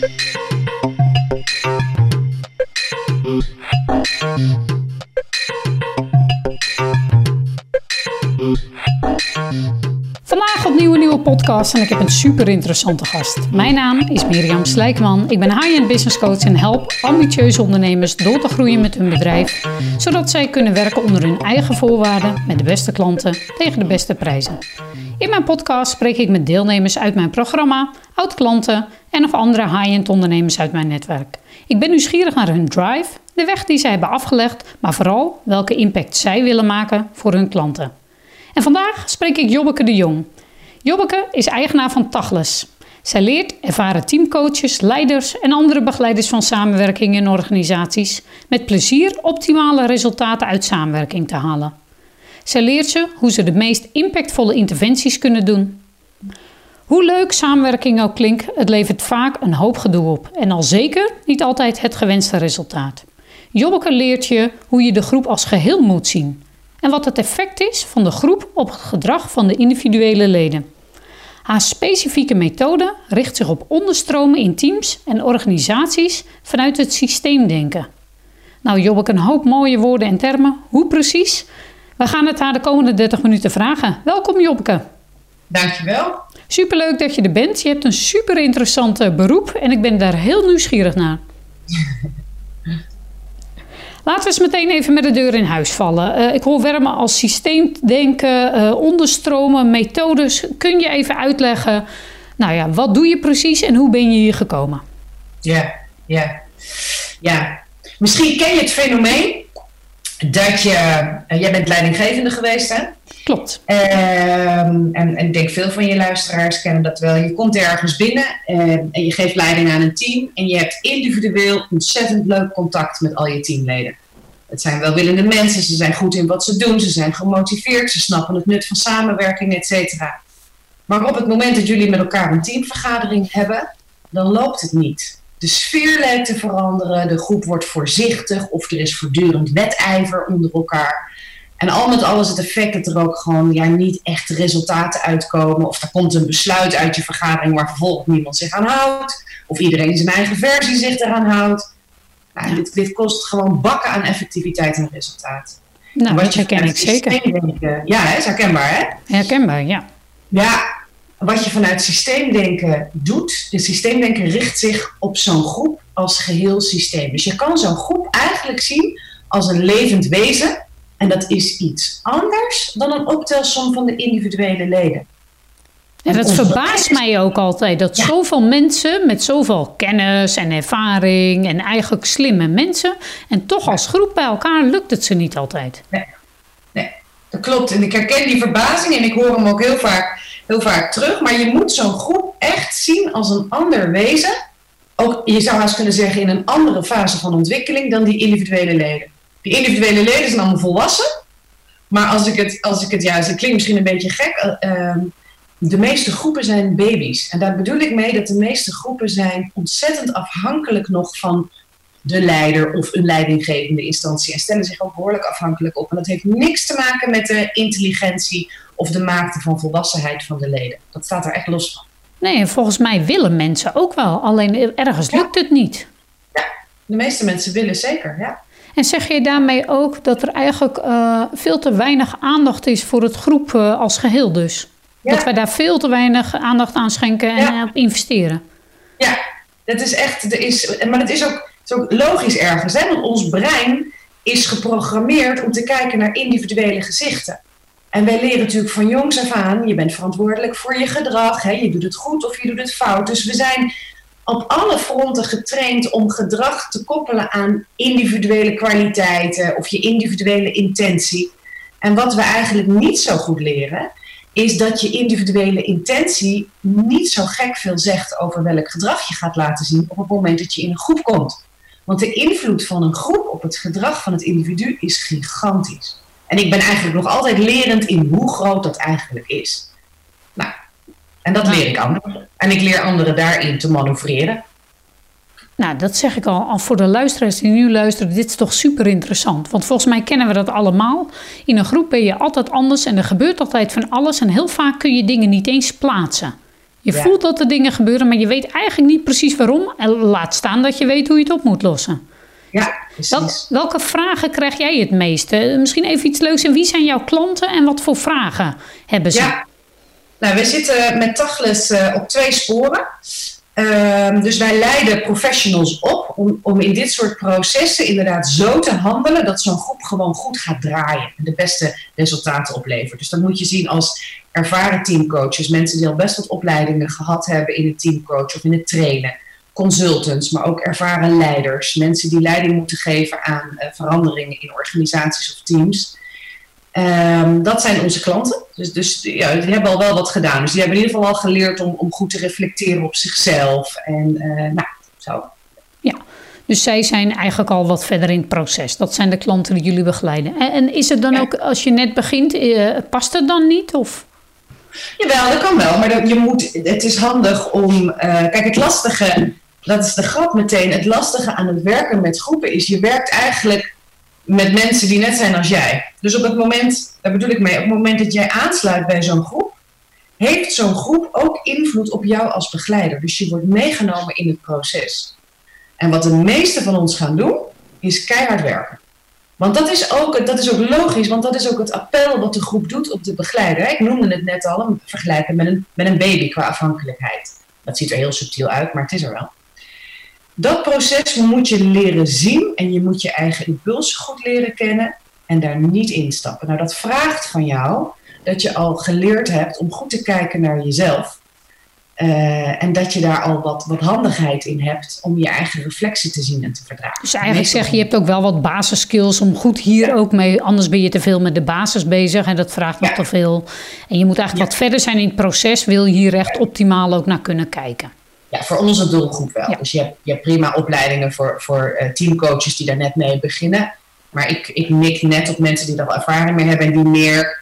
Thank you. Vandaag opnieuw een nieuwe podcast en ik heb een super interessante gast. Mijn naam is Mirjam Slijkman. Ik ben high-end business coach en help ambitieuze ondernemers door te groeien met hun bedrijf, zodat zij kunnen werken onder hun eigen voorwaarden met de beste klanten tegen de beste prijzen. In mijn podcast spreek ik met deelnemers uit mijn programma, oud-klanten en of andere high-end ondernemers uit mijn netwerk. Ik ben nieuwsgierig naar hun drive, de weg die zij hebben afgelegd, maar vooral welke impact zij willen maken voor hun klanten. En vandaag spreek ik Jobbeke de Jong. Jobbeke is eigenaar van Tachles. Zij leert ervaren teamcoaches, leiders en andere begeleiders van samenwerking in organisaties met plezier optimale resultaten uit samenwerking te halen. Zij leert ze hoe ze de meest impactvolle interventies kunnen doen. Hoe leuk samenwerking ook klinkt, het levert vaak een hoop gedoe op en al zeker niet altijd het gewenste resultaat. Jobbeke leert je hoe je de groep als geheel moet zien en wat het effect is van de groep op het gedrag van de individuele leden. Haar specifieke methode richt zich op onderstromen in teams en organisaties vanuit het systeemdenken. Nou, Jobbeke, een hoop mooie woorden en termen. Hoe precies? We gaan het haar de komende 30 minuten vragen. Welkom Jobbeke. Dankjewel. Superleuk dat je er bent. Je hebt een super interessant beroep en ik ben daar heel nieuwsgierig naar. Laten we eens meteen even met de deur in huis vallen. Uh, ik hoor Wermen als systeemdenken, uh, onderstromen, methodes. Kun je even uitleggen, nou ja, wat doe je precies en hoe ben je hier gekomen? Ja, ja, ja. Misschien ken je het fenomeen dat je, uh, jij bent leidinggevende geweest hè? Klopt. Ehm, en, en ik denk veel van je luisteraars kennen dat wel. Je komt ergens binnen en je geeft leiding aan een team en je hebt individueel ontzettend leuk contact met al je teamleden. Het zijn welwillende mensen, ze zijn goed in wat ze doen, ze zijn gemotiveerd, ze snappen het nut van samenwerking, et cetera. Maar op het moment dat jullie met elkaar een teamvergadering hebben, dan loopt het niet. De sfeer lijkt te veranderen, de groep wordt voorzichtig of er is voortdurend wedijver onder elkaar. En al met alles het effect dat er ook gewoon ja, niet echt resultaten uitkomen. Of er komt een besluit uit je vergadering waar vervolgens niemand zich aan houdt. Of iedereen zijn eigen versie zich eraan houdt. Nou, dit, dit, kost gewoon bakken aan effectiviteit en resultaat. Nou, wat dat herken ik zeker. Ja, hè, is herkenbaar hè? Herkenbaar, ja. Ja, wat je vanuit systeemdenken doet, de systeemdenken richt zich op zo'n groep als geheel systeem. Dus je kan zo'n groep eigenlijk zien als een levend wezen. En dat is iets anders dan een optelsom van de individuele leden. En dat verbaast mij ook altijd, dat zoveel mensen met zoveel kennis en ervaring en eigenlijk slimme mensen, en toch als groep bij elkaar lukt het ze niet altijd. Nee, nee. dat klopt. En ik herken die verbazing en ik hoor hem ook heel vaak, heel vaak terug. Maar je moet zo'n groep echt zien als een ander wezen. Ook, je zou haast kunnen zeggen, in een andere fase van ontwikkeling dan die individuele leden. Die individuele leden zijn allemaal volwassen. Maar als ik het, als ik het juist, het klinkt misschien een beetje gek, uh, de meeste groepen zijn baby's. En daar bedoel ik mee dat de meeste groepen zijn ontzettend afhankelijk nog van de leider of een leidinggevende instantie. En stellen zich ook behoorlijk afhankelijk op. En dat heeft niks te maken met de intelligentie of de maakte van volwassenheid van de leden. Dat staat er echt los van. Nee, volgens mij willen mensen ook wel. Alleen ergens lukt het niet. Ja, de meeste mensen willen zeker, ja. En zeg je daarmee ook dat er eigenlijk uh, veel te weinig aandacht is voor het groep uh, als geheel dus? Ja. Dat wij daar veel te weinig aandacht aan schenken en ja. op investeren. Ja, dat is echt, er is, maar het is ook, het is ook logisch ergens. Hè? Want ons brein is geprogrammeerd om te kijken naar individuele gezichten. En wij leren natuurlijk van jongs af aan, je bent verantwoordelijk voor je gedrag. Hè? Je doet het goed of je doet het fout. Dus we zijn op alle fronten getraind om gedrag te koppelen aan individuele kwaliteiten of je individuele intentie. En wat we eigenlijk niet zo goed leren, is dat je individuele intentie niet zo gek veel zegt over welk gedrag je gaat laten zien op het moment dat je in een groep komt. Want de invloed van een groep op het gedrag van het individu is gigantisch. En ik ben eigenlijk nog altijd lerend in hoe groot dat eigenlijk is. En dat leer ik anderen. En ik leer anderen daarin te manoeuvreren. Nou, dat zeg ik al, al voor de luisteraars die nu luisteren. Dit is toch super interessant. Want volgens mij kennen we dat allemaal. In een groep ben je altijd anders en er gebeurt altijd van alles. En heel vaak kun je dingen niet eens plaatsen. Je voelt dat er dingen gebeuren, maar je weet eigenlijk niet precies waarom. En laat staan dat je weet hoe je het op moet lossen. Ja, precies. welke vragen krijg jij het meeste? Misschien even iets leuks. En wie zijn jouw klanten en wat voor vragen hebben ze? Ja, nou, we zitten met Tachles uh, op twee sporen. Ehm, dus wij leiden professionals op om, om in dit soort processen inderdaad zo te handelen dat zo'n groep gewoon goed gaat draaien en de beste resultaten oplevert. Dus dat moet je zien als ervaren teamcoaches, mensen die al best wat opleidingen gehad hebben in het teamcoach of in het trainen, consultants, maar ook ervaren leiders, mensen die leiding moeten geven aan uh, veranderingen in organisaties of teams. Um, dat zijn onze klanten. Dus, dus ja, die hebben al wel wat gedaan. Dus die hebben in ieder geval al geleerd om, om goed te reflecteren op zichzelf. En uh, nou, zo. Ja, dus zij zijn eigenlijk al wat verder in het proces. Dat zijn de klanten die jullie begeleiden. En, en is het dan ook, als je net begint, uh, past het dan niet? Of? Jawel, dat kan wel. Maar dat, je moet, het is handig om... Uh, kijk, het lastige, dat is de grap meteen. Het lastige aan het werken met groepen is... je werkt eigenlijk met mensen die net zijn als jij. Dus op het moment, daar bedoel ik mee, op het moment dat jij aansluit bij zo'n groep, heeft zo'n groep ook invloed op jou als begeleider. Dus je wordt meegenomen in het proces. En wat de meeste van ons gaan doen, is keihard werken. Want dat is, ook, dat is ook logisch, want dat is ook het appel wat de groep doet op de begeleider. Ik noemde het net al, vergelijken met een, met een baby qua afhankelijkheid. Dat ziet er heel subtiel uit, maar het is er wel. Dat proces moet je leren zien en je moet je eigen impulsen goed leren kennen en daar niet instappen. Nou, dat vraagt van jou dat je al geleerd hebt om goed te kijken naar jezelf. Uh, en dat je daar al wat, wat handigheid in hebt om je eigen reflectie te zien en te verdragen. Dus eigenlijk zeg je, je hebt ook wel wat basisskills om goed hier ook mee. Anders ben je te veel met de basis bezig en dat vraagt nog te veel. En je moet eigenlijk wat verder zijn in het proces, wil je hier echt optimaal ook naar kunnen kijken. Ja, voor onze doelgroep wel. Dus je hebt, je hebt prima opleidingen voor, voor uh, teamcoaches die daar net mee beginnen. Maar ik, ik mik net op mensen die al ervaring mee hebben en die meer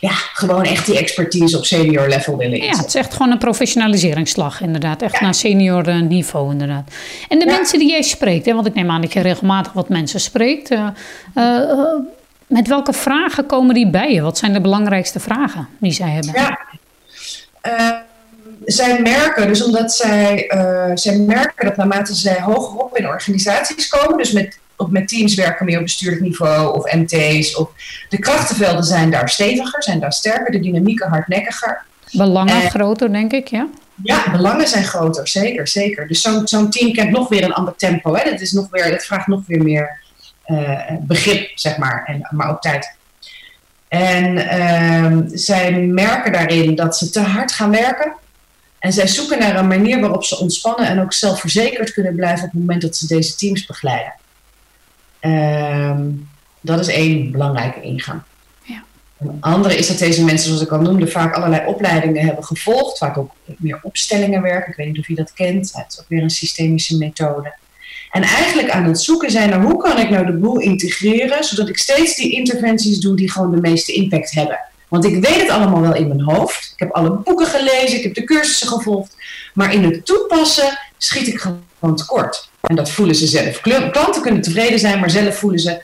ja, gewoon echt die expertise op senior level willen inzetten. Ja, het is echt gewoon een professionaliseringsslag inderdaad. Echt naar senior uh, niveau inderdaad. En de mensen die jij spreekt, hè, want ik neem aan dat je regelmatig wat mensen spreekt. Uh, uh, met welke vragen komen die bij je? Wat zijn de belangrijkste vragen die zij hebben? Ja, zij merken, dus omdat zij, uh, zij merken dat naarmate zij hogerop in organisaties komen, dus met, of met teams werken meer op bestuurlijk niveau of MT's, of de krachtenvelden zijn daar steviger, zijn daar sterker, de dynamieken hardnekkiger. Belangen groter, denk ik, ja? Ja, belangen zijn groter, zeker, zeker. Dus zo'n zo'n team kent nog weer een ander tempo. Hè? Dat, is nog weer, dat vraagt nog weer meer uh, begrip, zeg maar, en, maar ook tijd. En uh, zij merken daarin dat ze te hard gaan werken. En zij zoeken naar een manier waarop ze ontspannen en ook zelfverzekerd kunnen blijven op het moment dat ze deze teams begeleiden. Um, dat is één belangrijke ingang. Ja. Een andere is dat deze mensen, zoals ik al noemde, vaak allerlei opleidingen hebben gevolgd. Vaak ook meer opstellingen werken. Ik weet niet of je dat kent. Het is ook weer een systemische methode. En eigenlijk aan het zoeken zijn naar hoe kan ik nou de boel integreren, zodat ik steeds die interventies doe die gewoon de meeste impact hebben. Want ik weet het allemaal wel in mijn hoofd. Ik heb alle boeken gelezen, ik heb de cursussen gevolgd. Maar in het toepassen schiet ik gewoon tekort. En dat voelen ze zelf. Klanten kunnen tevreden zijn, maar zelf voelen ze,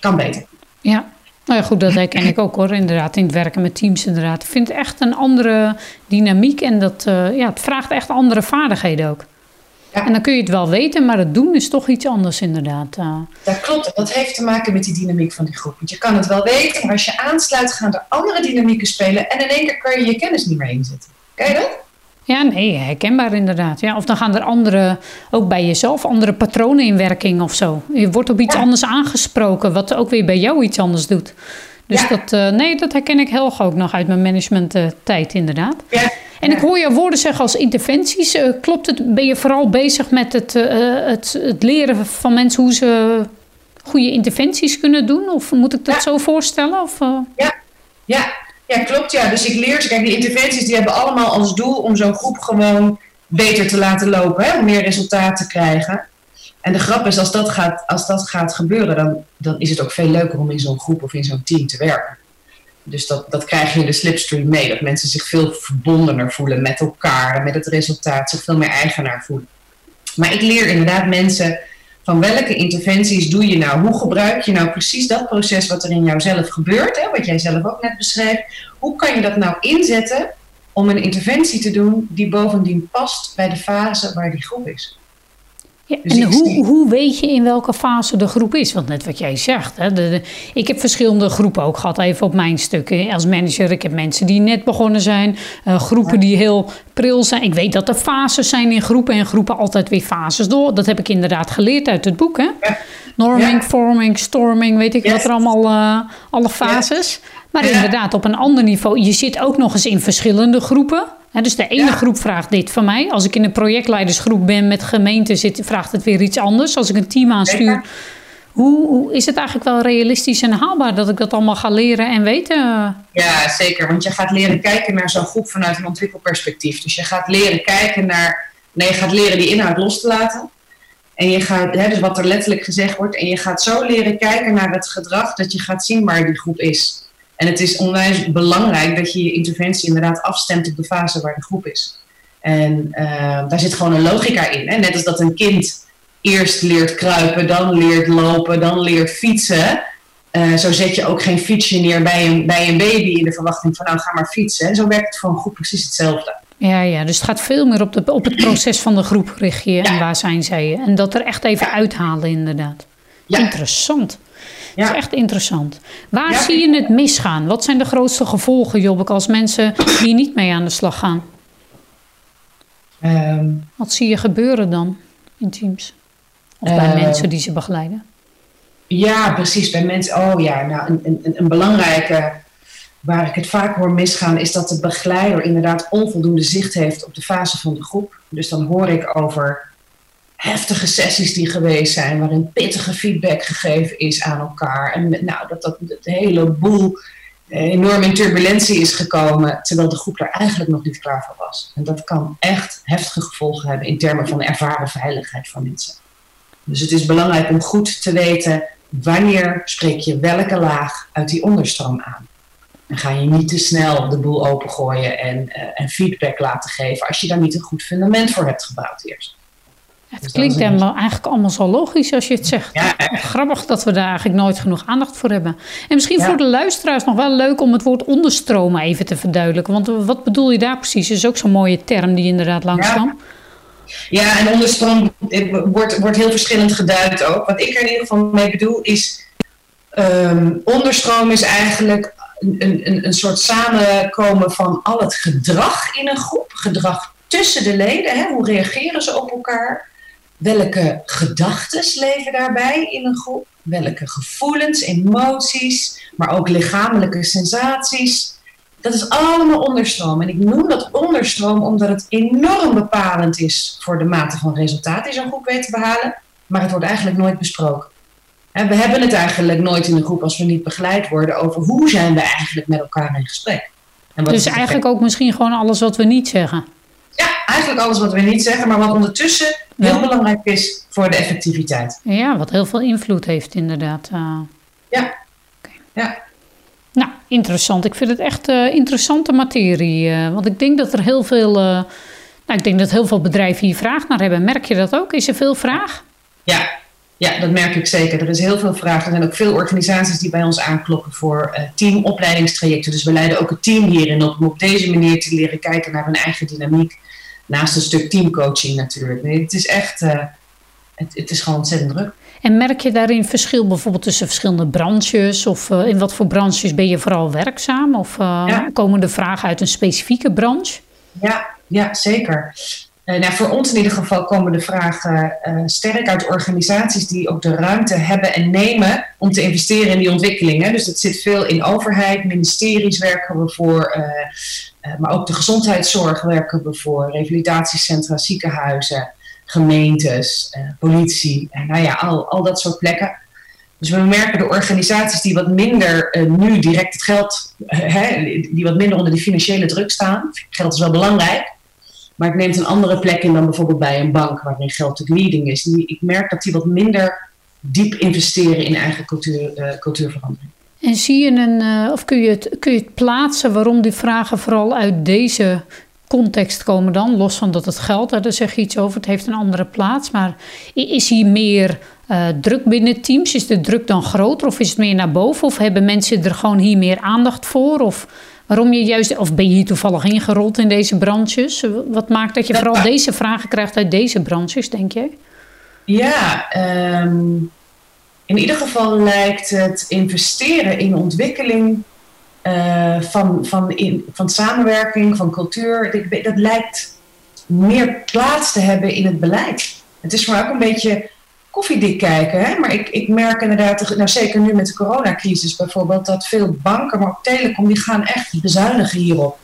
kan beter. Ja, nou ja, goed, dat herken ik ook hoor, inderdaad, in het werken met teams inderdaad. Ik vind echt een andere dynamiek en dat, uh, ja, het vraagt echt andere vaardigheden ook. Ja. En dan kun je het wel weten, maar het doen is toch iets anders inderdaad. Uh. Dat klopt. Dat heeft te maken met die dynamiek van die groep. Want je kan het wel weten, maar als je aansluit gaan er andere dynamieken spelen en in één keer kan je je kennis niet meer inzetten. Ken je dat? Ja, nee, herkenbaar inderdaad. Ja. Of dan gaan er andere, ook bij jezelf, andere patronen in werking of zo. Je wordt op iets anders aangesproken, wat ook weer bij jou iets anders doet. Dus dat, uh, nee, dat herken ik heel ook nog uit mijn managementtijd uh, inderdaad. Ja. En ik hoor je woorden zeggen als interventies. Uh, klopt het? Ben je vooral bezig met het, het, het, leren van mensen hoe ze goede interventies kunnen doen? Of moet ik dat zo voorstellen? Of, ja. ja, ja, klopt. Ja. Dus ik leer ze. Kijk, die interventies die hebben allemaal als doel om zo'n groep gewoon beter te laten lopen. Hè, om meer resultaat te krijgen. En de grap is, als dat gaat, als dat gaat gebeuren, dan, dan is het ook veel leuker om in zo'n groep of in zo'n team te werken. Dus dat, dat krijg je in de slipstream mee. Dat mensen zich veel verbondener voelen met elkaar met het resultaat, zich veel meer eigenaar voelen. Maar ik leer inderdaad mensen van welke interventies doe je nou? Hoe gebruik je nou precies dat proces wat er in jouzelf gebeurt, hè, wat jij zelf ook net beschrijft? Hoe kan je dat nou inzetten om een interventie te doen die bovendien past bij de fase waar die groep is. Ja, dus en hoe, hoe weet je in welke fase de groep is? Want net wat jij zegt, hè, de, ik heb verschillende groepen ook gehad, even op mijn stukken als manager. Ik heb mensen die net begonnen zijn, uh, groepen die heel pril zijn. Ik weet dat er fases zijn in groepen en groepen altijd weer fases door. Dat heb ik inderdaad geleerd uit het boek. Hè? Norming, forming, storming, weet ik wat er allemaal, uh, alle fases. Maar inderdaad, op een ander niveau. Je zit ook nog eens in verschillende groepen. Dus de ene groep vraagt dit van mij. Als ik in een projectleidersgroep ben met gemeenten zit, vraagt het weer iets anders. Als ik een team aanstuur, hoe, hoe, is het eigenlijk wel realistisch en haalbaar dat ik dat allemaal ga leren en weten? Ja, zeker. Want je gaat leren kijken naar zo'n groep vanuit een ontwikkelperspectief. Dus je gaat leren kijken naar. Nee, je gaat leren die inhoud los te laten. En je gaat, hè, dus wat er letterlijk gezegd wordt. En je gaat zo leren kijken naar het gedrag dat je gaat zien waar die groep is. En het is onwijs belangrijk dat je je interventie inderdaad afstemt op de fase waar de groep is. En uh, daar zit gewoon een logica in. Hè? Net als dat een kind eerst leert kruipen, dan leert lopen, dan leert fietsen. Uh, zo zet je ook geen fietsje neer bij een, bij een baby in de verwachting van nou ga maar fietsen. En zo werkt het voor een groep precies hetzelfde. Ja, ja, dus het gaat veel meer op, de, op het proces van de groep richt je en waar zijn zij. En dat er echt even uithalen inderdaad. Ja. Interessant. Dat is echt interessant. Waar zie je het misgaan? Wat zijn de grootste gevolgen, Jobbek, als mensen hier niet mee aan de slag gaan? Ehm. Wat zie je gebeuren dan in teams? Of bij uh, mensen die ze begeleiden? Ja, precies. Bij mensen. Oh ja, nou, een, een, een belangrijke waar ik het vaak hoor misgaan, is dat de begeleider inderdaad onvoldoende zicht heeft op de fase van de groep. Dus dan hoor ik over heftige sessies die geweest zijn, waarin pittige feedback gegeven is aan elkaar. En nou, dat, dat de hele boel eh, enorm in turbulentie is gekomen, terwijl de groep daar eigenlijk nog niet klaar voor was. En dat kan echt heftige gevolgen hebben in termen van ervaren veiligheid van mensen. Dus het is belangrijk om goed te weten wanneer spreek je welke laag uit die onderstroom aan. En ga je niet te snel de boel opengooien en, uh, en feedback laten geven als je daar niet een goed fundament voor hebt gebouwd eerst het dus klinkt helemaal, eigenlijk allemaal zo logisch als je het zegt. Ja, Grappig dat we daar eigenlijk nooit genoeg aandacht voor hebben. En misschien voor de luisteraars nog wel leuk om het woord onderstromen even te verduidelijken. Want wat bedoel je daar precies? Dat is ook zo'n mooie term die inderdaad langskwam. Ja. ja, en onderstroom wordt, wordt heel verschillend geduid ook. Wat ik er in ieder geval mee bedoel is... Um, onderstroom is eigenlijk een, een, een soort samenkomen van al het gedrag in een groep. Gedrag tussen de leden. Hè? Hoe reageren ze op elkaar? Welke gedachten leven daarbij in een groep? Welke gevoelens, emoties, maar ook lichamelijke sensaties? Dat is allemaal onderstroom. En ik noem dat onderstroom omdat het enorm bepalend is voor de mate van resultaat die zo'n groep weet te behalen. Maar het wordt eigenlijk nooit besproken. En we hebben het eigenlijk nooit in een groep als we niet begeleid worden over hoe zijn we eigenlijk met elkaar in gesprek. En dus eigenlijk ook misschien gewoon alles wat we niet zeggen. Ja, eigenlijk alles wat we niet zeggen, maar wat ondertussen heel belangrijk is voor de effectiviteit. Ja, wat heel veel invloed heeft inderdaad. Uh, ja. ja. Nou, interessant. Ik vind het echt uh, interessante materie. Uh, want ik denk dat er heel veel, nou, ik denk dat heel veel bedrijven hier vraag naar hebben. Merk je dat ook? Is er veel vraag? Ja, ja, dat merk ik zeker. Er is heel veel vraag. Er zijn ook veel organisaties die bij ons aankloppen voor uh, teamopleidingstrajecten. Dus we leiden ook het team hierin op om op deze manier te leren kijken naar hun eigen dynamiek. Naast een stuk teamcoaching natuurlijk. Nee, het is echt, uh, het, het, is gewoon ontzettend druk. En merk je daarin verschil bijvoorbeeld tussen verschillende branches? Of uh, in wat voor branches ben je vooral werkzaam? Of ja. komen de vragen uit een specifieke branche? Ja, ja zeker. Uh, nou, voor ons in ieder geval komen de vragen uh, sterk uit organisaties die ook de ruimte hebben en nemen om te investeren in die ontwikkelingen. Dus het zit veel in overheid, ministeries werken we voor, uh, maar ook de gezondheidszorg werken we voor, revalidatiecentra, ziekenhuizen, gemeentes, politie, nou ja, al, al dat soort plekken. Dus we merken de organisaties die wat minder nu direct het geld, die wat minder onder die financiële druk staan, geld is wel belangrijk maar het neemt een andere plek in dan bijvoorbeeld bij een bank, waarin geld de leading is. Ik merk dat die wat minder diep investeren in eigen cultuur, uh, cultuurverandering. En zie je een, uh, of kun je, het, kun je het plaatsen waarom die vragen vooral uit deze context komen dan? Los van dat het geld, daar zeg je iets over, het heeft een andere plaats. Maar is hier meer uh, druk binnen teams? Is de druk dan groter of is het meer naar boven? Of hebben mensen er gewoon hier meer aandacht voor? Of waarom je juist, of ben je hier toevallig ingerold in deze branches? Wat maakt dat je vooral deze vragen krijgt uit deze branches, denk jij? Ja, ehm, in ieder geval lijkt het investeren in ontwikkeling uh, van, van, in, van samenwerking, van cultuur, dat lijkt meer plaats te hebben in het beleid. Het is maar ook een beetje koffiedik kijken. Hè? Maar ik, ik merk inderdaad, nou zeker nu met de coronacrisis bijvoorbeeld, dat veel banken, maar ook telecom, die gaan echt bezuinigen hierop.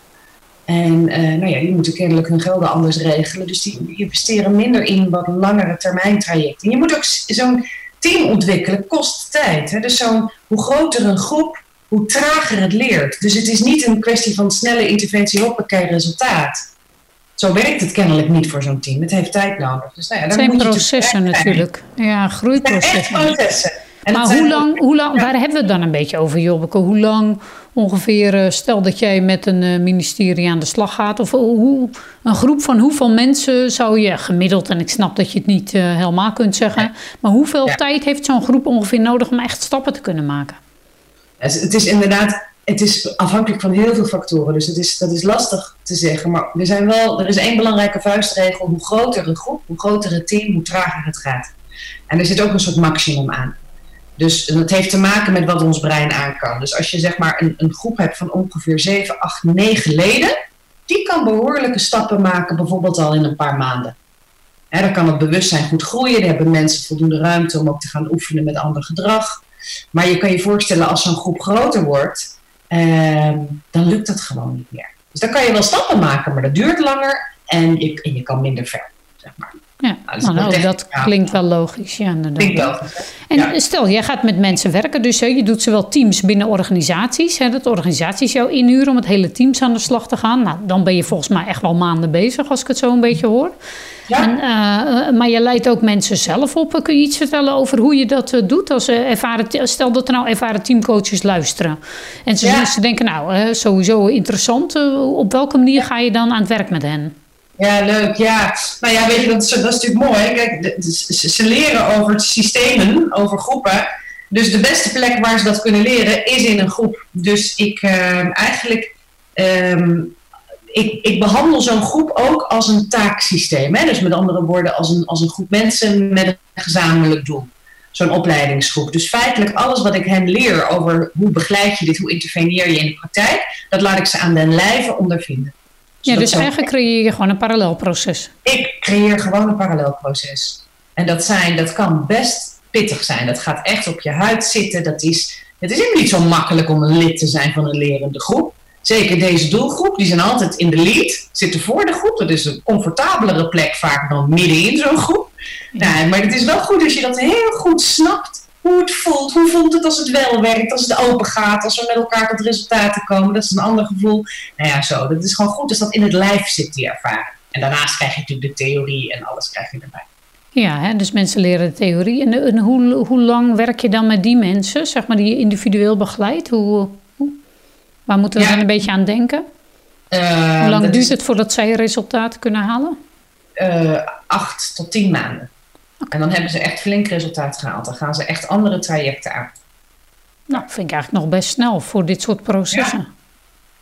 En uh, nou ja, die moeten kennelijk hun gelden anders regelen. Dus die investeren minder in wat langere termijn trajecten. En je moet ook zo'n team ontwikkelen, kost tijd. Hè? Dus zo'n, hoe groter een groep, hoe trager het leert. Dus het is niet een kwestie van snelle interventie, hoppakee, resultaat. Zo werkt het kennelijk niet voor zo'n team. Het heeft tijd nodig. Dus, nou ja, het zijn processen natuurlijk. Ja, groeiprocessen. processen. maar hoe lang, hoe lang, waar hebben we het dan een beetje over, Jobbeke? Hoe lang ongeveer, eh, stel dat jij met een eh, ministerie aan de slag gaat, of hoe, een groep van hoeveel mensen zou je gemiddeld, en ik snap dat je het niet uh, helemaal kunt zeggen, maar hoeveel tijd heeft zo'n groep ongeveer nodig om echt stappen te kunnen maken? Het is inderdaad het is afhankelijk van heel veel factoren. Dus het is, dat is lastig te zeggen. Maar er, zijn wel, er is één belangrijke vuistregel. Hoe groter een groep, hoe groter het team, hoe trager het gaat. En er zit ook een soort maximum aan. Dus dat heeft te maken met wat ons brein aan kan. Dus als je zeg maar een, een groep hebt van ongeveer 7, 8, 9 leden, die kan behoorlijke stappen maken, bijvoorbeeld al in een paar maanden. dan kan het bewustzijn goed groeien. Dan hebben mensen voldoende ruimte om ook te gaan oefenen met ander gedrag. Maar je kan je voorstellen als zo'n groep groter wordt, dan lukt het gewoon niet meer. Dus dan kan je wel stappen maken, maar dat duurt langer en je, en je kan minder ver. Zeg maar. Ja, nou, nou dat klinkt wel logisch. Ja, Klinkt logisch. En stel, jij gaat met mensen werken, dus je doet zowel teams binnen organisaties. Hè, dat organisaties jou inhuren om het hele teams aan de slag te gaan. Nou, dan ben je volgens mij echt wel maanden bezig, als ik het zo een beetje hoor. Ja. En, uh, maar je leidt ook mensen zelf op. Kun je iets vertellen over hoe je dat uh, doet? Als, uh, ervaren, stel dat er nou ervaren teamcoaches luisteren. En ze, ja. ze denken, nou, sowieso interessant. op welke manier ga je dan aan het werk met hen? Ja, leuk. Ja, nou ja, weet je, dat is, natuurlijk mooi. Kijk, ze leren over systemen, over groepen. Dus de beste plek waar ze dat kunnen leren is in een groep. Dus ik eigenlijk um, ik, ik behandel zo'n groep ook als een taaksysteem. Hè? Dus met andere woorden, als een, als een groep mensen met een gezamenlijk doel. Zo'n opleidingsgroep. Dus feitelijk alles wat ik hen leer over hoe begeleid je dit, hoe interveneer je in de praktijk, dat laat ik ze aan den lijve ondervinden. Ja, dus eigenlijk creëer je gewoon een parallelproces. Ik creëer gewoon een parallelproces. En dat, zijn, dat kan best pittig zijn. Dat gaat echt op je huid zitten. Dat is, het is helemaal niet zo makkelijk om een lid te zijn van een lerende groep. Zeker deze doelgroep, die zijn altijd in de lead, zitten voor de groep. Dat is een comfortabelere plek vaak dan midden in zo'n groep. Nou, maar het is wel goed als je dat heel goed snapt. Hoe het voelt. Hoe voelt het als het wel werkt, als het open gaat, als we met elkaar tot resultaten komen. Dat is een ander gevoel. Nou ja, zo. Dat is gewoon goed als dat in het lijf zit, die ervaring. En daarnaast krijg je natuurlijk de theorie en alles krijg je erbij. Ja, hè, dus mensen leren de theorie. En, en hoe, hoe lang werk je dan met die mensen, zeg maar, die je individueel begeleidt? Hoe, Waar moeten we dan een beetje aan denken? Uh, Hoe lang duurt het voordat zij resultaten kunnen halen? Uh, acht tot tien maanden. En dan hebben ze echt flink resultaat gehaald. Dan gaan ze echt andere trajecten aan. Nou, vind ik eigenlijk nog best snel voor dit soort processen.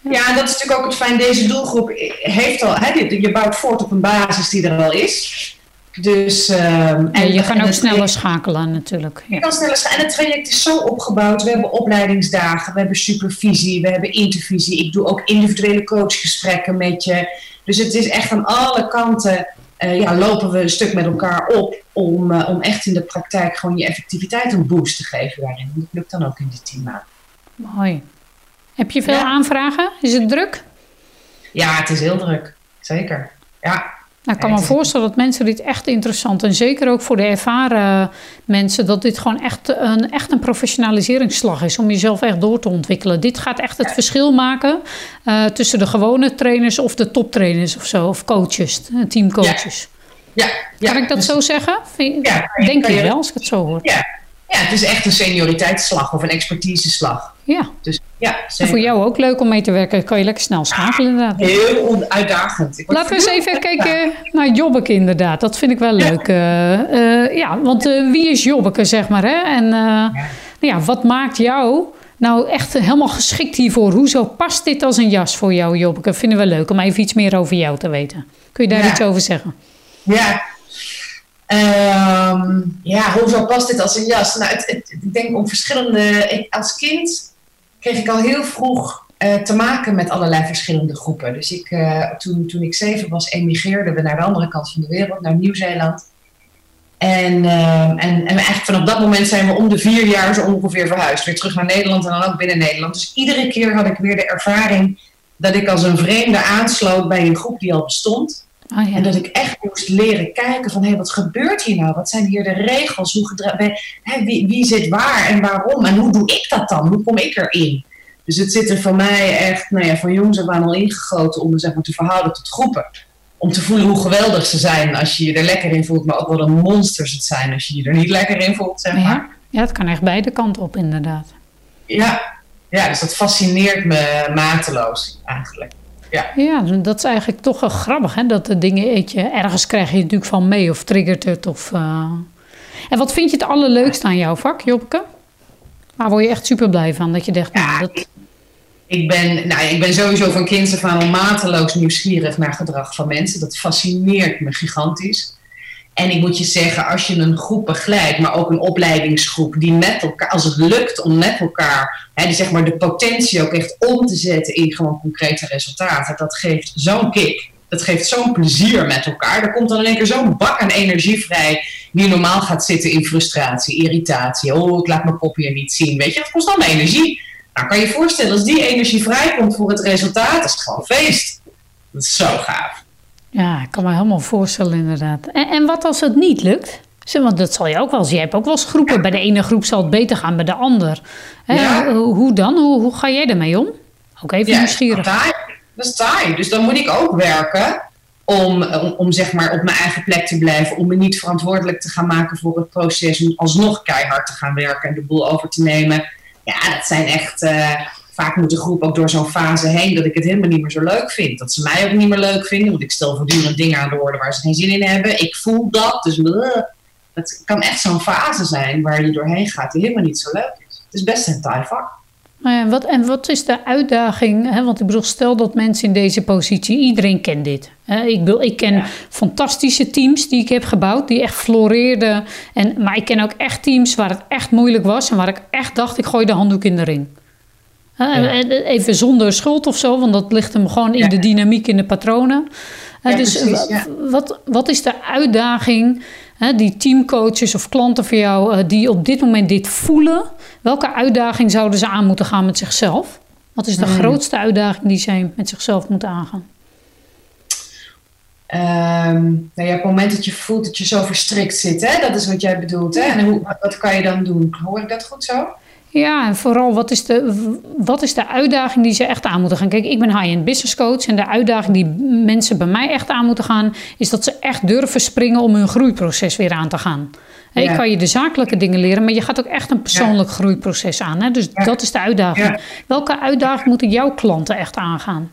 Ja. ja. en dat is natuurlijk ook het fijn. Deze doelgroep heeft al, hè, je bouwt voort op een basis die er al is. Dus, ehm, en, je kan ook sneller schakelen natuurlijk. Je kan sneller schakelen. En het traject is zo opgebouwd. We hebben opleidingsdagen, we hebben supervisie, we hebben intervisie. Ik doe ook individuele coachgesprekken met je. Dus het is echt aan alle kanten uh, ja, lopen we een stuk met elkaar op om, uh, om echt in de praktijk gewoon je effectiviteit een boost te geven daarin. Dat lukt dan ook in die team maanden. Mooi. Heb je veel aanvragen? Is het druk? Ja, het is heel druk. Zeker. Ja, nou, ik kan me voorstellen dat mensen dit echt interessant en zeker ook voor de ervaren mensen, dat dit gewoon echt een, echt een professionaliseringsslag is om jezelf echt door te ontwikkelen. Dit gaat echt het verschil maken uh, tussen de gewone trainers of de toptrainers of zo, of coaches, eh, teamcoaches. Ja. Ja, kan ik dat dus, zo zeggen? Ja, Denk je wel als ik het zo hoor? Ja. Ja, het is echt een senioriteitsslag of een expertiseslag. Ja. Dus ja, En voor jou ook leuk om mee te werken. Kan je lekker snel schakelen inderdaad. Heel uitdagend. Laten we eens even kijken naar Jobbeke inderdaad. Dat vind ik wel leuk. Ja, uh, ja want uh, wie is Jobbeke zeg maar. Hè? En ja. ja. wat maakt jou nou echt helemaal geschikt hiervoor? Hoezo past dit als een jas voor jou, Jobbeke? Vinden we leuk om even iets meer over jou te weten. Kun je daar iets over zeggen? Ja. Um, ja, hoezo past dit als een jas? Nou, ik denk om verschillende... Als kind kreeg ik al heel vroeg uh, te maken met allerlei verschillende groepen. Dus ik, uh, toen, toen ik zeven was, emigreerden we naar de andere kant van de wereld, naar Nieuw-Zeeland. En, uh, en, en eigenlijk vanaf dat moment zijn we om de vier jaar zo ongeveer verhuisd. Weer terug naar Nederland en dan ook binnen Nederland. Dus iedere keer had ik weer de ervaring dat ik als een vreemde aansloot bij een groep die al bestond. Oh, ja. En dat ik echt moest leren kijken van, hé, hey, wat gebeurt hier nou? Wat zijn hier de regels? Hoe hey, wie, wie zit waar en waarom? En hoe doe ik dat dan? Hoe kom ik erin? Dus het zit er voor mij echt, nou ja, van jongs af aan al ingegoten om me zeg maar, te verhouden tot groepen. Om te voelen hoe geweldig ze zijn als je je er lekker in voelt, maar ook wat een monsters het zijn als je je er niet lekker in voelt, zeg maar. Ja, ja het kan echt beide kanten op, inderdaad. Ja, ja dus dat fascineert me mateloos eigenlijk. Ja. ja, dat is eigenlijk toch wel grappig, hè? Dat de dingen, weet je, ergens krijg je natuurlijk van mee of triggert het. Of, uh... En wat vind je het allerleukste aan jouw vak, Jobbeke? Waar word je echt super blij van? Dat je denkt, nou, dat... Ik ben, nou, ik ben sowieso van kinds af aan mateloos nieuwsgierig naar gedrag van mensen. Dat fascineert me gigantisch. En ik moet je zeggen, als je een groep begeleidt, maar ook een opleidingsgroep, die met elkaar, als het lukt om met elkaar, hè, die zeg maar de potentie ook echt om te zetten in gewoon concrete resultaten, dat geeft zo'n kick. Dat geeft zo'n plezier met elkaar. Er komt dan in één keer zo'n bak aan energie vrij, die normaal gaat zitten in frustratie, irritatie. Oh, ik laat mijn kopje niet zien. Weet je, dat kost allemaal energie. Nou, kan je je voorstellen, als die energie vrijkomt voor het resultaat, is het gewoon feest. Dat is zo gaaf. Ja, ik kan me helemaal voorstellen inderdaad. En, en wat als het niet lukt? Want dat zal je ook wel zien. Je hebt ook wel eens groepen. Bij de ene groep zal het beter gaan, bij de ander. Ja. Hoe dan? Hoe, hoe ga jij ermee om? Ook even ja, nieuwsgierig. Dat is taai. Dus dan moet ik ook werken om, om, om, zeg maar op mijn eigen plek te blijven. Om me niet verantwoordelijk te gaan maken voor het proces. Om alsnog keihard te gaan werken en de boel over te nemen. Ja, dat zijn echt... Uh, vaak moet de groep ook door zo'n fase heen dat ik het helemaal niet meer zo leuk vind. Dat ze mij ook niet meer leuk vinden, want ik stel voortdurend dingen aan de orde waar ze geen zin in hebben. Ik voel dat, dus het kan echt zo'n fase zijn waar je doorheen gaat die helemaal niet zo leuk is. Het is best een taai vak. Nou ja, wat, en wat is de uitdaging? Hè? Want ik bedoel, stel dat mensen in deze positie, iedereen kent dit. Hè? Ik, bedoel, ik ken fantastische teams die ik heb gebouwd, die echt floreerden. En, maar ik ken ook echt teams waar het echt moeilijk was en waar ik echt dacht, ik gooi de handdoek in de ring. Even zonder schuld of zo, want dat ligt hem gewoon in de dynamiek, in de patronen. dus wat, wat is de uitdaging, die teamcoaches of klanten voor jou, eh, die op dit moment dit voelen? Welke uitdaging zouden ze aan moeten gaan met zichzelf? Wat is de hmm. grootste uitdaging die zij met zichzelf moeten aangaan? Um, nou ja, op het moment dat je voelt dat je zo verstrikt zit, hè? dat is wat jij bedoelt. Hè? En hoe, wat kan je dan doen? Hoor ik dat goed zo? Ja, en vooral wat is, de, wat is de uitdaging die ze echt aan moeten gaan? Kijk, ik ben high-end business coach en de uitdaging die mensen bij mij echt aan moeten gaan, is dat ze echt durven springen om hun groeiproces weer aan te gaan. Ik kan je de zakelijke dingen leren, maar je gaat ook echt een persoonlijk groeiproces aan. Hè? Dus dat is de uitdaging. Welke uitdaging moeten jouw klanten echt aangaan?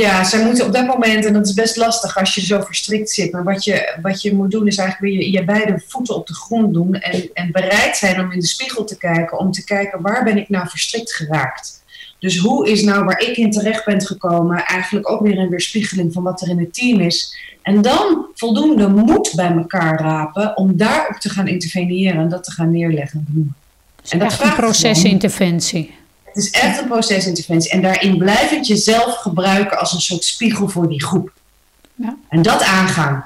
Ja, zij moeten op dat moment, en dat is best lastig als je zo verstrikt zit, maar wat je, wat je moet doen is eigenlijk weer je, je beide voeten op de grond doen en, en bereid zijn om in de spiegel te kijken, om te kijken waar ben ik nou verstrikt geraakt. Dus hoe is nou waar ik in terecht ben gekomen eigenlijk ook weer een weerspiegeling van wat er in het team is. En dan voldoende moed bij elkaar rapen om daarop te gaan interveneren en dat te gaan neerleggen. en dat is een procesinterventie. Het is echt een procesinterventie. En daarin blijvend jezelf gebruiken als een soort spiegel voor die groep. Ja. En dat aangaan.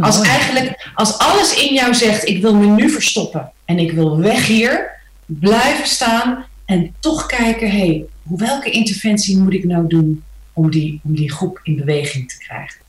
Als eigenlijk, als alles in jou zegt, ik wil me nu verstoppen en ik wil weg hier, blijven staan en toch kijken, hé, hey, welke interventie moet ik nou doen om die, om die groep in beweging te krijgen?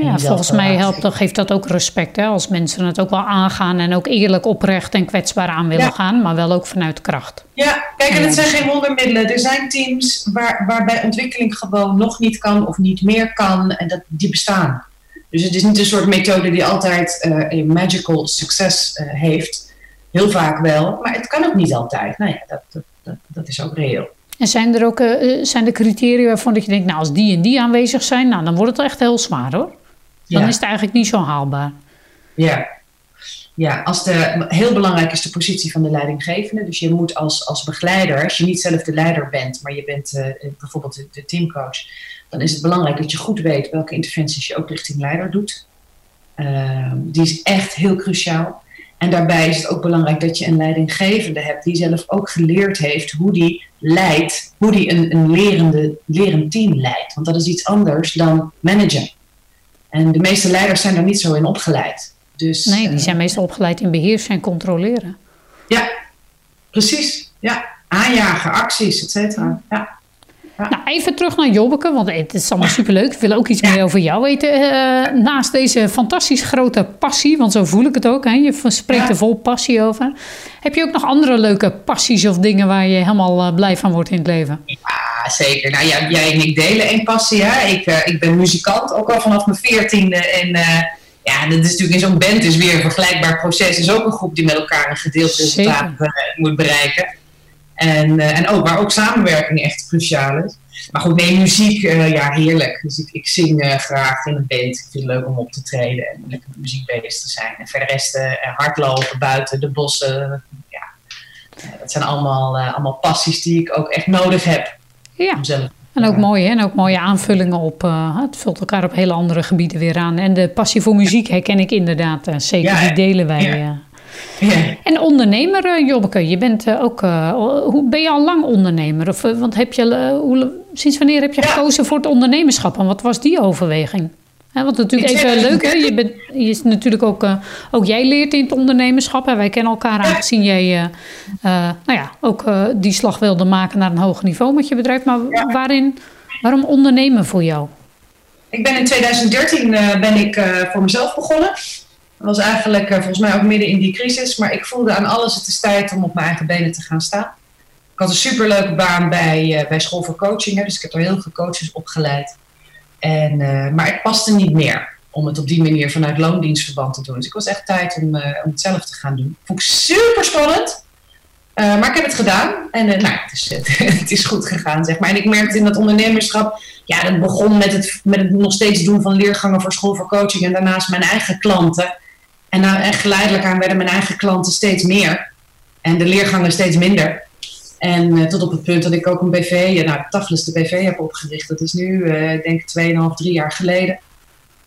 Ja, volgens mij helpt dat, geeft dat ook respect. Hè? Als mensen het ook wel aangaan en ook eerlijk oprecht en kwetsbaar aan willen gaan, maar wel ook vanuit kracht. Ja, kijk, en het zijn geen wondermiddelen. Er zijn teams waar, waarbij ontwikkeling gewoon nog niet kan of niet meer kan en dat, die bestaan. Dus het is niet een soort methode die altijd uh, een magical succes uh, heeft. Heel vaak wel, maar het kan ook niet altijd. Nou ja, dat, dat, dat, is ook reëel. En zijn er ook uh, zijn er criteria waarvan dat je denkt, nou als die en die aanwezig zijn, nou dan wordt het echt heel zwaar hoor. Dan is het eigenlijk niet zo haalbaar. Ja. Ja, als de, heel belangrijk is de positie van de leidinggevende. Dus je moet als, als begeleider, als je niet zelf de leider bent, maar je bent uh, bijvoorbeeld de, de, teamcoach, dan is het belangrijk dat je goed weet welke interventies je ook richting leider doet. Uh, die is echt heel cruciaal. En daarbij is het ook belangrijk dat je een leidinggevende hebt die zelf ook geleerd heeft hoe die leidt, hoe die een, een lerende, lerend team leidt. Want dat is iets anders dan managen. En de meeste leiders zijn daar niet zo in opgeleid. Dus, nee, die zijn meestal opgeleid in beheersen en controleren. Ja, precies. Ja, aanjagen, acties, et cetera. Ja. Nou, even terug naar Jobbeke, want het is allemaal superleuk. Ik wil ook iets meer over jou weten. Uh, naast deze fantastisch grote passie, want zo voel ik het ook. Hè? Je spreekt er vol passie over. Heb je ook nog andere leuke passies of dingen waar je helemaal uh, blij van wordt in het leven? Ja, zeker. Nou, jij, jij en ik delen één passie. Hè? Ik, uh, ik ben muzikant, ook al vanaf mijn veertiende. En ja, dat is natuurlijk in zo'n band is weer een vergelijkbaar proces. is ook een groep die met elkaar een gedeeld resultaat moet bereiken. En, en ook waar ook samenwerking echt cruciaal is. Maar goed, nee, muziek, ja, heerlijk. Dus ik, ik zing graag in een band. Ik vind het leuk om op te treden en lekker met muziek bezig te zijn. En verder rest hardlopen buiten de bossen. Ja, dat zijn allemaal, allemaal passies die ik ook echt nodig heb. Ja. En ook mooi, hè? En ook mooie aanvullingen op. het vult elkaar op hele andere gebieden weer aan. En de passie voor muziek herken ik inderdaad. zeker, ja, die delen wij. Ja. Ja. En ondernemer, Jobbeke, je bent ook. Hoe, ben je al lang ondernemer? Of, want heb je, hoe, sinds wanneer heb je gekozen voor het ondernemerschap? En wat was die overweging? He, want natuurlijk even leuk, hè? Je, bent, je is natuurlijk ook, ook jij leert in het ondernemerschap. Hè? Wij kennen elkaar aangezien jij nou ja, ook die slag wilde maken naar een hoger niveau met je bedrijf. Maar waarin, waarom ondernemen voor jou? Ik ben in 2013 ben ik voor mezelf begonnen. Dat was eigenlijk volgens mij ook midden in die crisis. Maar ik voelde aan alles, het is tijd om op mijn eigen benen te gaan staan. Ik had een superleuke baan bij, bij school voor coaching. Hè, dus ik heb er heel veel coaches opgeleid. En, uh, maar het paste niet meer om het op die manier vanuit loondienstverband te doen. Dus ik was echt tijd om, om het zelf te gaan doen. Vond ik super spannend. maar ik heb het gedaan. En nou, het, is, het is goed gegaan, zeg maar. En ik merkte in dat ondernemerschap... Ja, dat begon met het, met het nog steeds doen van leergangen voor school voor coaching. En daarnaast mijn eigen klanten. En nou, echt geleidelijk aan werden mijn eigen klanten steeds meer. En de leergangen steeds minder. En uh, tot op het punt dat ik ook een BV, ja, nou, Tafels de BV heb opgericht. Dat is nu, uh, ik denk, 2,5, 3 jaar geleden.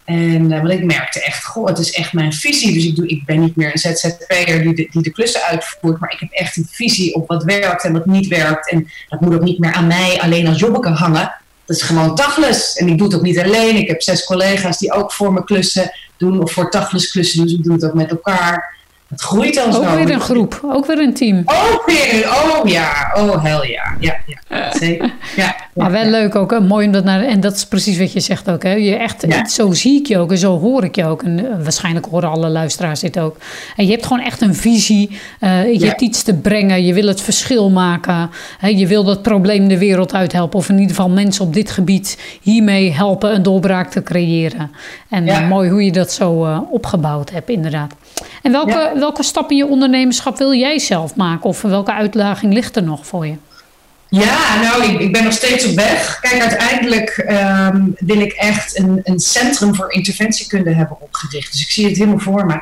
En uh, want ik merkte echt, goh, het is echt mijn visie. Dus ik, doe, ik ben niet meer een ZZP'er die de, die de klussen uitvoert. Maar ik heb echt een visie op wat werkt en wat niet werkt. En dat moet ook niet meer aan mij alleen als jobbeke hangen. Dat is gewoon dagles. En ik doe het ook niet alleen. Ik heb zes collega's die ook voor me klussen doen. Of voor dagles klussen doen. Dus ik doe het ook met elkaar. Het groeit dan ook zo. Ook weer een groep. Ook weer een team. Ook weer. Oh ja. Oh hel ja. Ja, ja. Zeker. Ja, maar wel leuk ook. Mooi om dat naar... En dat is precies wat je zegt ook. Hè. Je echt, Zo zie ik je ook en zo hoor ik je ook. En uh, waarschijnlijk horen alle luisteraars dit ook. En je hebt gewoon echt een visie. Uh, je hebt iets te brengen. Je wil het verschil maken. Hè. Je wil dat probleem de wereld uithelpen. Of in ieder geval mensen op dit gebied hiermee helpen een doorbraak te creëren. En uh, mooi hoe je dat zo opgebouwd hebt inderdaad. En welke, welke stap in je ondernemerschap wil jij zelf maken? Of welke uitdaging ligt er nog voor je? Ja, nou, ik, ik ben nog steeds op weg. Kijk, uiteindelijk um, wil ik echt een, een centrum voor interventiekunde hebben opgericht. Dus ik zie het helemaal voor me.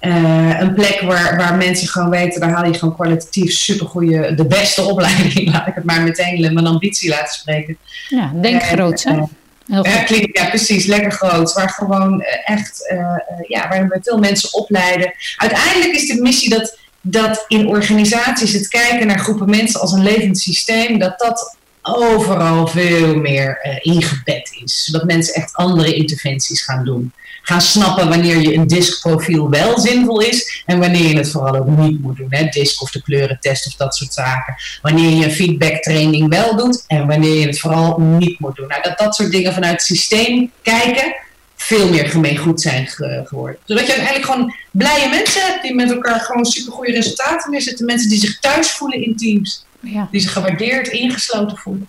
Uh, een plek waar, waar mensen gewoon weten, daar haal je gewoon kwalitatief supergoeie, de beste opleiding. Laat ik het maar meteen mijn ambitie laten spreken. Ja, denk uh, groot, hè? Ja, precies, lekker groot. Waar gewoon echt, uh, ja, waar we veel mensen opleiden. Uiteindelijk is de missie dat, dat in organisaties het kijken naar groepen mensen als een levend systeem, dat dat overal veel meer uh, ingebed is. Zodat mensen echt andere interventies gaan doen gaan snappen wanneer je een diskprofiel wel zinvol is en wanneer je het vooral ook niet moet doen. Hè? Disk of de kleurentest of dat soort zaken. Wanneer je een feedbacktraining wel doet en wanneer je het vooral niet moet doen. Nou, dat dat soort dingen vanuit het systeem kijken veel meer gemeengoed zijn geworden. Zodat je uiteindelijk gewoon blije mensen hebt die met elkaar gewoon supergoeie resultaten neerzetten. Mensen die zich thuis voelen in teams. Ja. Die zich gewaardeerd, ingesloten voelen.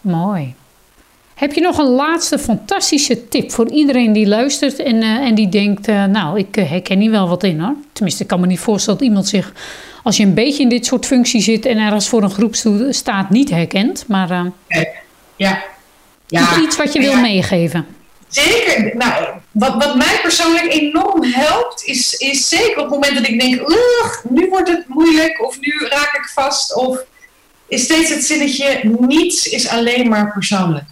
Mooi. Heb je nog een laatste fantastische tip voor iedereen die luistert en, uh, en die denkt, uh, nou, ik uh, herken hier wel wat in hoor. Tenminste, ik kan me niet voorstellen dat iemand zich, als je een beetje in dit soort functie zit en ergens voor een groep staat, niet herkent. Maar ja. Ja. iets wat je wil meegeven. Zeker. Nou, wat, wat mij persoonlijk enorm helpt, is, is zeker op het moment dat ik denk, nu wordt het moeilijk, of nu raak ik vast, of is steeds het zinnetje, niets is alleen maar persoonlijk.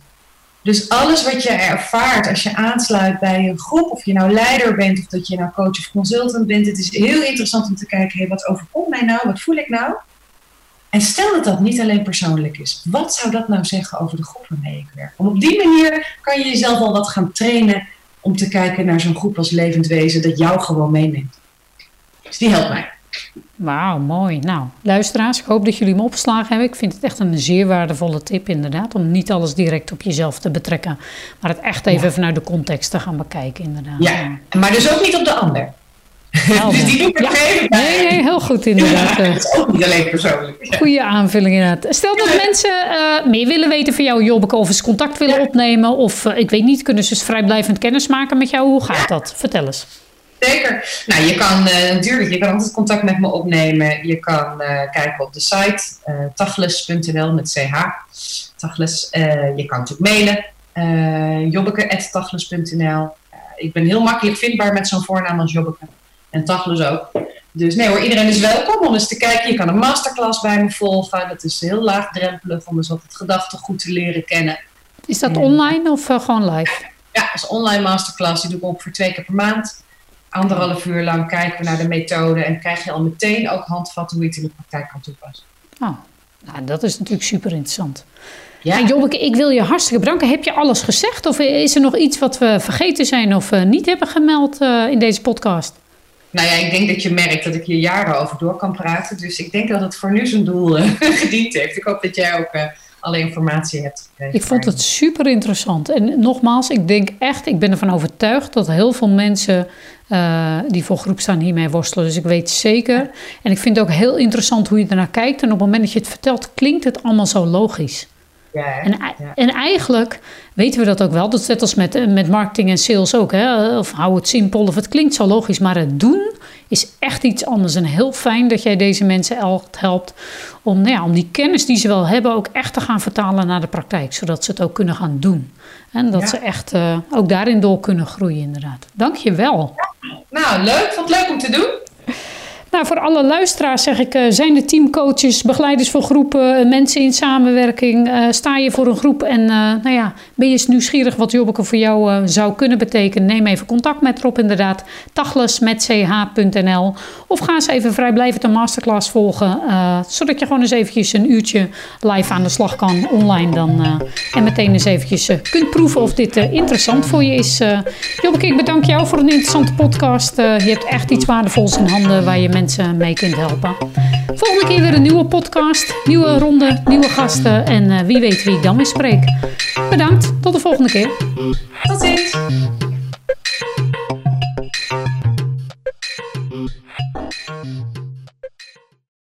Dus alles wat je ervaart als je aansluit bij een groep, of je nou leider bent, of dat je nou coach of consultant bent, het is heel interessant om te kijken, hey, wat overkomt mij nou, wat voel ik nou? En stel dat dat niet alleen persoonlijk is, wat zou dat nou zeggen over de groep waarmee ik werk? Om op die manier kan je jezelf al wat gaan trainen om te kijken naar zo'n groep als levend wezen dat jou gewoon meeneemt. Dus die helpt mij. Wauw, mooi. Nou, luisteraars, ik hoop dat jullie hem opgeslagen hebben. Ik vind het echt een zeer waardevolle tip, inderdaad. Om niet alles direct op jezelf te betrekken, maar het echt even vanuit de context te gaan bekijken, inderdaad. Ja, maar dus ook niet op de ander. dus die doe ik ja. even Nee, nee, heel goed inderdaad. dat is ook niet alleen persoonlijk. Goeie aanvulling inderdaad. Stel dat mensen uh, meer willen weten van jou, Jobbeke, of eens contact willen opnemen. Of uh, ik weet niet, kunnen ze vrijblijvend kennis maken met jou? Hoe gaat dat? Vertel eens. Zeker. Nou, je kan uh, natuurlijk, je kan altijd contact met me opnemen. Je kan kijken op de site uh, tachles.nl met ch. Tachles. je kan natuurlijk mailen. Uh, jobbeke.tachles.nl. ik ben heel makkelijk vindbaar met zo'n voornaam als Jobbeke. En Tachlus ook. Dus nee hoor, iedereen is welkom om eens te kijken. Je kan een masterclass bij me volgen. Dat is heel laagdrempelig om eens wat het gedachtegoed te leren kennen. Is dat online of gewoon live? Ja, dat is online masterclass. Die doe ik ongeveer twee keer per maand. Anderhalf uur lang kijken we naar de methode. En krijg je al meteen ook handvatten hoe je het in de praktijk kan toepassen. Oh, nou, dat is natuurlijk super interessant. Ja. En Jobbeke, ik wil je hartstikke bedanken. Heb je alles gezegd? Of is er nog iets wat we vergeten zijn of uh, niet hebben gemeld uh, in deze podcast? Nou ja, ik denk dat je merkt dat ik hier jaren over door kan praten. Dus ik denk dat het voor nu zijn doel uh, gediend heeft. Ik hoop dat jij ook uh, alle informatie hebt Ik vond het super interessant. En nogmaals, ik denk echt, ik ben ervan overtuigd dat heel veel mensen uh, die voor groep staan hiermee worstelen. Dus ik weet zeker. En ik vind het ook heel interessant hoe je ernaar kijkt. En op het moment dat je het vertelt, klinkt het allemaal zo logisch. Ja, en, en, eigenlijk weten we dat ook wel. Dat is net als met, eh, met marketing en sales ook. Hè? Of hou het simpel of het klinkt zo logisch. Maar het doen is echt iets anders. En heel fijn dat jij deze mensen helpt om, nou ja, om die kennis die ze wel hebben ook echt te gaan vertalen naar de praktijk. Zodat ze het ook kunnen gaan doen. En dat ze echt uh, ook daarin door kunnen groeien inderdaad. Dank je wel. Nou, leuk. Vond het leuk om te doen. Nou, voor alle luisteraars zeg ik, uh, zijn er teamcoaches, begeleiders voor groepen, uh, mensen in samenwerking? Uh, sta je voor een groep en nou ja, ben je nieuwsgierig wat Jobbeke voor jou zou kunnen betekenen? Neem even contact met Rob inderdaad, tachles.ch.nl of ga eens even vrijblijvend een masterclass volgen, zodat je gewoon eens eventjes een uurtje live aan de slag kan online dan en meteen eens eventjes kunt proeven of dit interessant voor je is. Jobbeke, ik bedank jou voor een interessante podcast. je hebt echt iets waardevols in handen waar je mensen mee kunt helpen. Volgende keer weer een nieuwe podcast, nieuwe ronde, nieuwe gasten en uh, wie weet wie ik dan weer spreek. Bedankt, tot de volgende keer. Tot ziens.